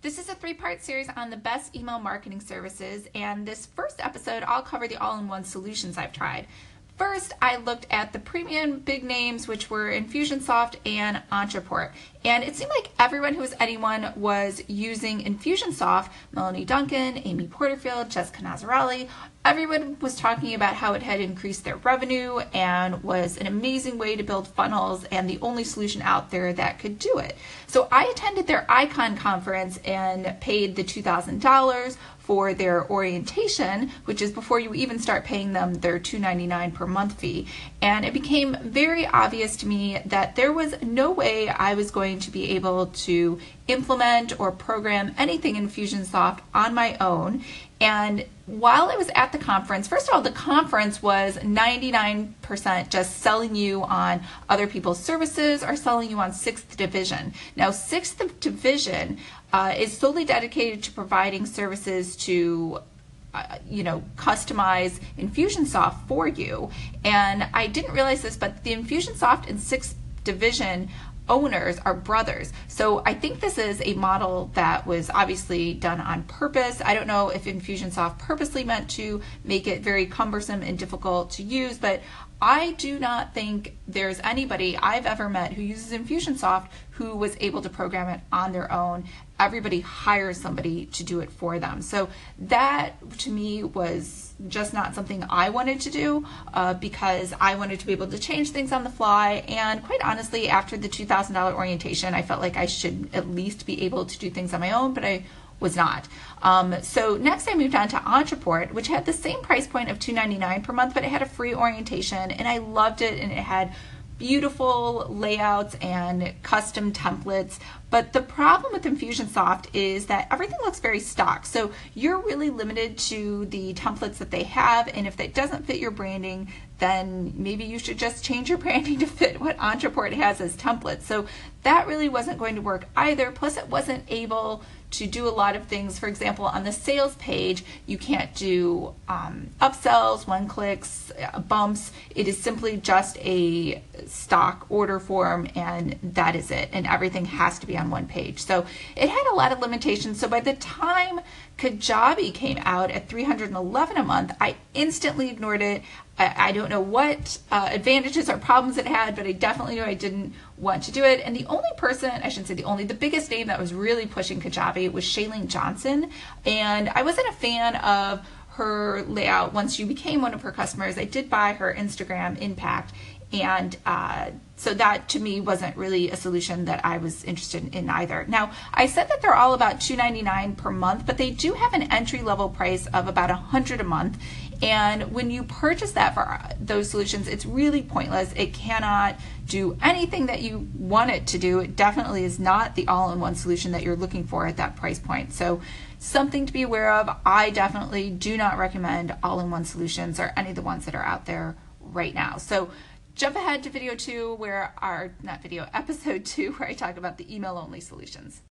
This is a three part series on the best email marketing services, and this first episode, I'll cover the all in one solutions I've tried. First, I looked at the premium big names, which were Infusionsoft and Ontraport. And it seemed like everyone who was anyone was using Infusionsoft Melanie Duncan, Amy Porterfield, Jessica Nazarelli. Everyone was talking about how it had increased their revenue and was an amazing way to build funnels and the only solution out there that could do it. So I attended their Icon conference and paid the $2,000 for their orientation, which is before you even start paying them their $2.99 per month fee. And it became very obvious to me that there was no way I was going to be able to implement or program anything in Infusionsoft on my own. And while I was at the conference, first of all, the conference was 99% just selling you on other people's services or selling you on sixth division. Now, sixth division uh, is solely dedicated to providing services to uh, you know, customize Infusionsoft for you. And I didn't realize this, but the Infusionsoft and Sixth Division owners are brothers. So I think this is a model that was obviously done on purpose. I don't know if Infusionsoft purposely meant to make it very cumbersome and difficult to use, but I do not think there's anybody I've ever met who uses Infusionsoft who was able to program it on their own. Everybody hires somebody to do it for them. So that to me was just not something I wanted to do uh, because I wanted to be able to change things on the fly. And quite honestly, after the $2,000 orientation, I felt like I should at least be able to do things on my own, but I was not. Um, so next I moved on to Ontraport, which had the same price point of $2.99 per month, but it had a free orientation and I loved it and it had beautiful layouts and custom templates. But the problem with Infusionsoft is that everything looks very stock. So you're really limited to the templates that they have. And if that doesn't fit your branding, then maybe you should just change your branding to fit what Ontraport has as templates. So that really wasn't going to work either. Plus, it wasn't able to do a lot of things. For example, on the sales page, you can't do um, upsells, one clicks, uh, bumps. It is simply just a stock order form, and that is it. And everything has to be on one page. So it had a lot of limitations. So by the time Kajabi came out at 311 a month, I instantly ignored it. I, I don't know what uh, advantages or problems it had, but I definitely knew I didn't want to do it. And the only person, I shouldn't say the only, the biggest name that was really pushing Kajabi was Chalene Johnson. And I wasn't a fan of her layout once you became one of her customers. I did buy her Instagram Impact and uh, so that to me wasn't really a solution that I was interested in either. Now, I said that they're all about $2.99 per month, but they do have an entry level price of about 100 a month. And when you purchase that for those solutions, it's really pointless. It cannot do anything that you want it to do. It definitely is not the all in one solution that you're looking for at that price point. So, something to be aware of. I definitely do not recommend all in one solutions or any of the ones that are out there right now. So, jump ahead to video two, where our, not video, episode two, where I talk about the email only solutions.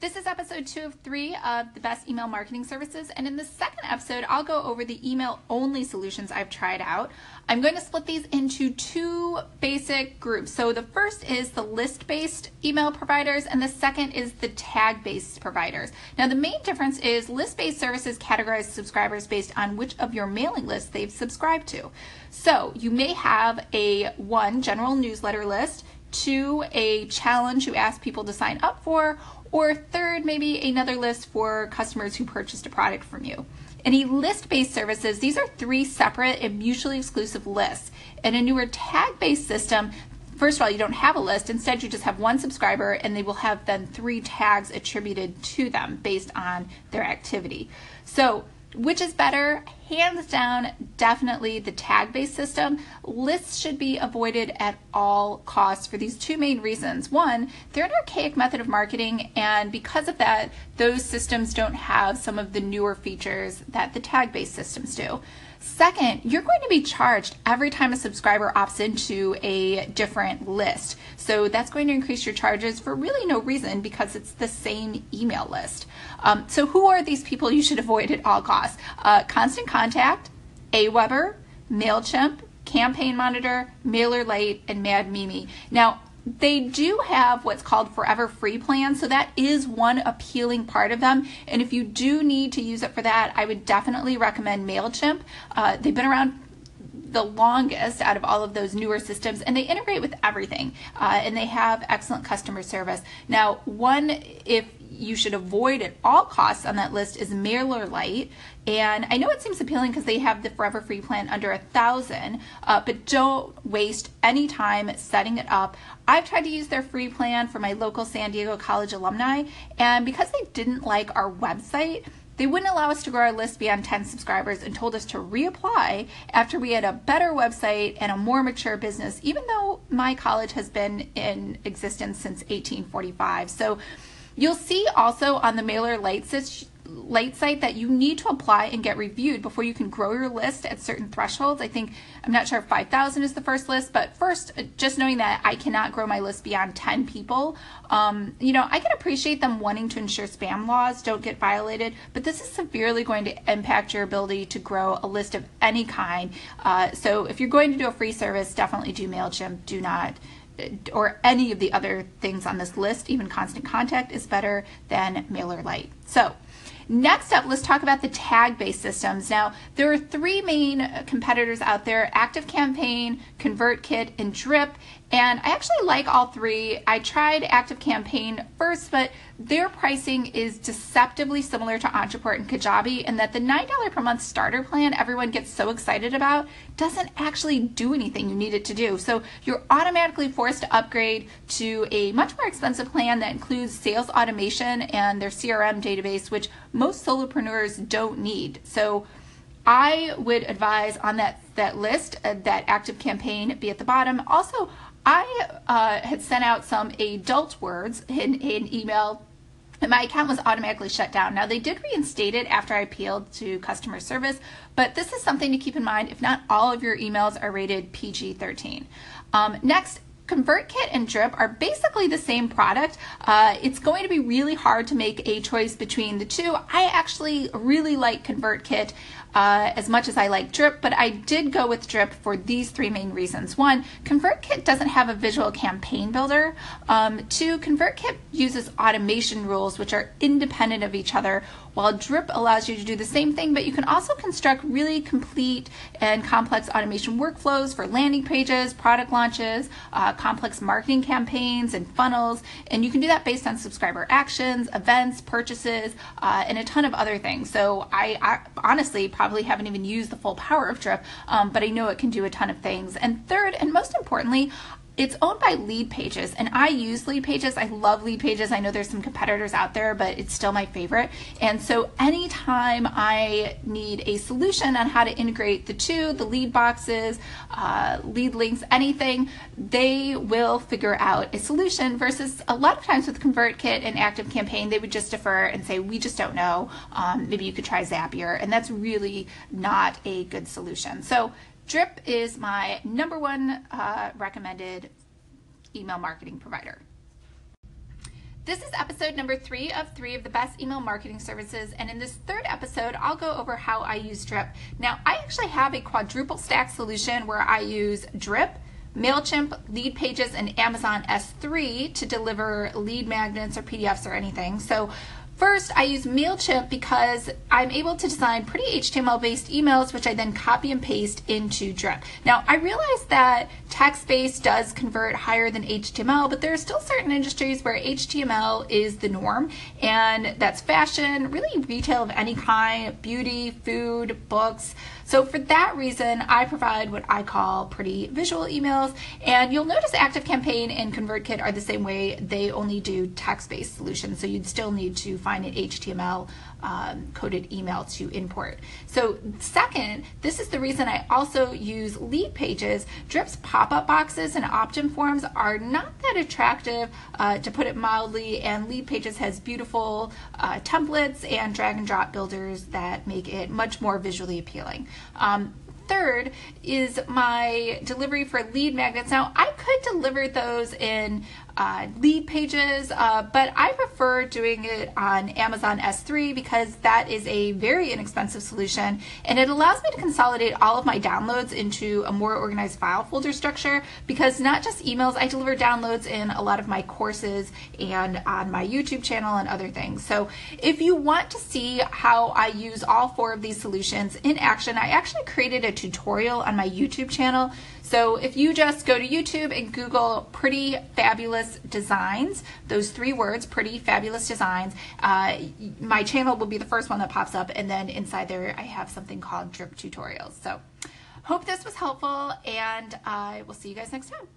This is episode two of three of the best email marketing services. And in the second episode, I'll go over the email only solutions I've tried out. I'm going to split these into two basic groups. So the first is the list based email providers, and the second is the tag based providers. Now, the main difference is list based services categorize subscribers based on which of your mailing lists they've subscribed to. So you may have a one general newsletter list, two a challenge you ask people to sign up for, or third, maybe another list for customers who purchased a product from you. Any list based services, these are three separate and mutually exclusive lists. In a newer tag based system, first of all, you don't have a list. Instead, you just have one subscriber and they will have then three tags attributed to them based on their activity. So which is better? Hands down, definitely the tag based system. Lists should be avoided at all costs for these two main reasons. One, they're an archaic method of marketing, and because of that, those systems don't have some of the newer features that the tag based systems do. Second, you're going to be charged every time a subscriber opts into a different list. So that's going to increase your charges for really no reason because it's the same email list. Um, so who are these people you should avoid at all costs? Uh, Constant Contact, Aweber, MailChimp, Campaign Monitor, MailerLite, and Mad Mimi. Now, they do have what's called forever free plans, so that is one appealing part of them. And if you do need to use it for that, I would definitely recommend MailChimp. Uh, they've been around the longest out of all of those newer systems, and they integrate with everything, uh, and they have excellent customer service. Now, one, if you should avoid at all costs on that list is MailerLite. And I know it seems appealing because they have the Forever Free plan under a thousand, uh, but don't waste any time setting it up. I've tried to use their free plan for my local San Diego College alumni, and because they didn't like our website, they wouldn't allow us to grow our list beyond 10 subscribers and told us to reapply after we had a better website and a more mature business, even though my college has been in existence since 1845. So you'll see also on the MailerLite late site that you need to apply and get reviewed before you can grow your list at certain thresholds. I think I'm not sure if 5,000 is the first list, but first, uh, just knowing that I cannot grow my list beyond 10 people, um, you know, I can appreciate them wanting to ensure spam laws don't get violated, but this is severely going to impact your ability to grow a list of any kind. Uh, so if you're going to do a free service, definitely do MailChimp. Do not uh, or any of the other things on this list, even constant contact is better than MailerLite. So Next up, let's talk about the tag-based systems. Now, there are three main uh, competitors out there, ActiveCampaign, ConvertKit, and Drip, and I actually like all three. I tried ActiveCampaign first, but their pricing is deceptively similar to Ontraport and Kajabi, and that the $9 per month starter plan everyone gets so excited about doesn't actually do anything you need it to do. So you're automatically forced to upgrade to a much more expensive plan that includes sales automation and their CRM database, which most solopreneurs don't need. So I would advise on that that list uh, that ActiveCampaign be at the bottom. Also, I uh, had sent out some adult words in, in email and my account was automatically shut down. Now, they did reinstate it after I appealed to customer service, but this is something to keep in mind if not all of your emails are rated PG 13. Um, next, ConvertKit and Drip are basically the same product. Uh, it's going to be really hard to make a choice between the two. I actually really like ConvertKit uh, as much as I like Drip, but I did go with Drip for these three main reasons. One, ConvertKit doesn't have a visual campaign builder. Um, two, ConvertKit uses automation rules which are independent of each other, while Drip allows you to do the same thing, but you can also construct really complete and complex automation workflows for landing pages, product launches, uh, complex marketing campaigns, and funnels. And you can do that based on subscriber actions, events, purchases, uh, and a ton of other things. So I, I honestly probably haven't even used the full power of Drip, um, but I know it can do a ton of things. And third, and most importantly, it's owned by Leadpages and i use Leadpages i love Leadpages i know there's some competitors out there but it's still my favorite. And so anytime i need a solution on how to integrate the two the lead boxes uh, lead links anything they will figure out a solution versus a lot of times with convertkit and active campaign they would just defer and say we just don't know. Um, maybe you could try zapier. And that's really not a good solution. So Drip is my number one uh, recommended email marketing provider. This is episode number three of three of the best email marketing services. And in this third episode, I'll go over how I use Drip. Now, I actually have a quadruple stack solution where I use Drip, MailChimp, Leadpages, and Amazon S3 to deliver lead magnets or PDFs or anything. So First, I use MailChimp because I'm able to design pretty HTML based emails, which I then copy and paste into Drip. Now, I realize that text based does convert higher than HTML, but there are still certain industries where HTML is the norm, and that's fashion, really retail of any kind, beauty, food, books. So for that reason, I provide what I call pretty visual emails. And you'll notice ActiveCampaign and ConvertKit are the same way. They only do text-based solutions. So you'd still need to find an HTML um, coded email to import. So second, this is the reason I also use lead pages. Drip's pop-up boxes and opt-in forms are not that attractive, uh, to put it mildly, and lead pages has beautiful uh, templates and drag and drop builders that make it much more visually appealing. Um, third is my delivery for lead magnets. Now, I could deliver those in uh, lead pages, uh, but I prefer doing it on Amazon S3 because that is a very inexpensive solution and it allows me to consolidate all of my downloads into a more organized file folder structure because not just emails, I deliver downloads in a lot of my courses and on my YouTube channel and other things. So if you want to see how I use all four of these solutions in action, I actually created a tutorial on my YouTube channel. So if you just go to YouTube and Google pretty fabulous designs, those three words, pretty fabulous designs, uh, my channel will be the first one that pops up. And then inside there, I have something called drip tutorials. So hope this was helpful and I will see you guys next time.